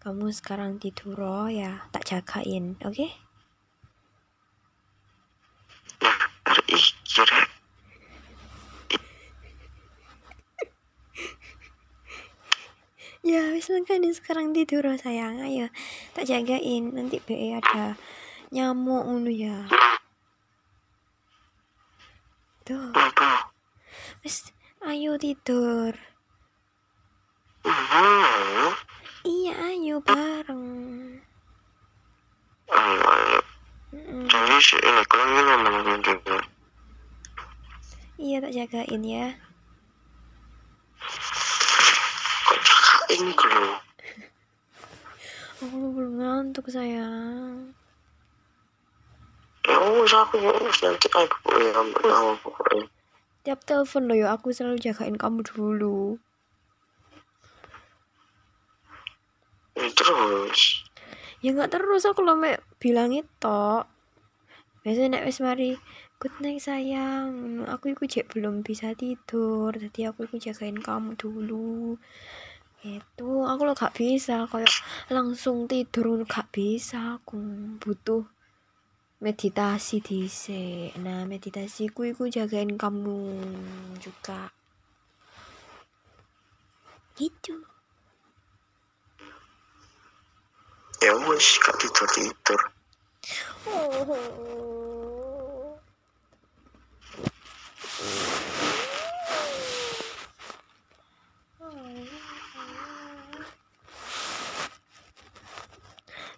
kamu sekarang tidur oh ya. Tak jagain oke? Okay? ya wis makanya sekarang tidur oh, sayang. Ayo tak jagain. Nanti be ada nyamuk unu ya. Tuh. Wis ayo tidur. Uh iya ayo bareng. Ayo ayo jadi si ini ini ngomong tidur iya tak jagain ya. Ini kalau aku belum ngantuk sayang. Ya wis aku ya nanti aku ya pokoknya. Tiap telepon lo ya. Aku selalu jagain kamu dulu ya, terus. Ya nggak terus. Aku lo mek bilang itu. Biasanya nek wis mari good night sayang. Aku ikut cek belum bisa tidur. Jadi aku ikut jagain kamu dulu. Itu aku lo gak bisa. Kayak langsung tidur gak bisa. Aku butuh meditasi di nah meditasiku itu jagain kamu juga. Gitu ya wis gak tidur tidur.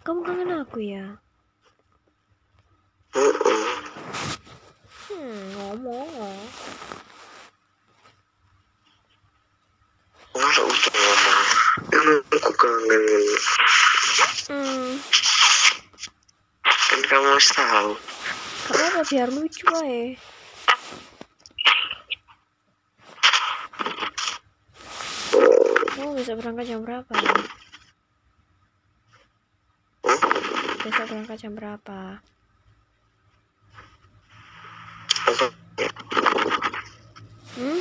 Kamu kangen aku ya? Hmm, ngomong. Masa udah ngomong? Emang aku kangen. Hmm. Kan kamu harus tahu. Kenapa biar lucu aja. Kamu bisa berangkat jam berapa? besok berangkat jam berapa hmm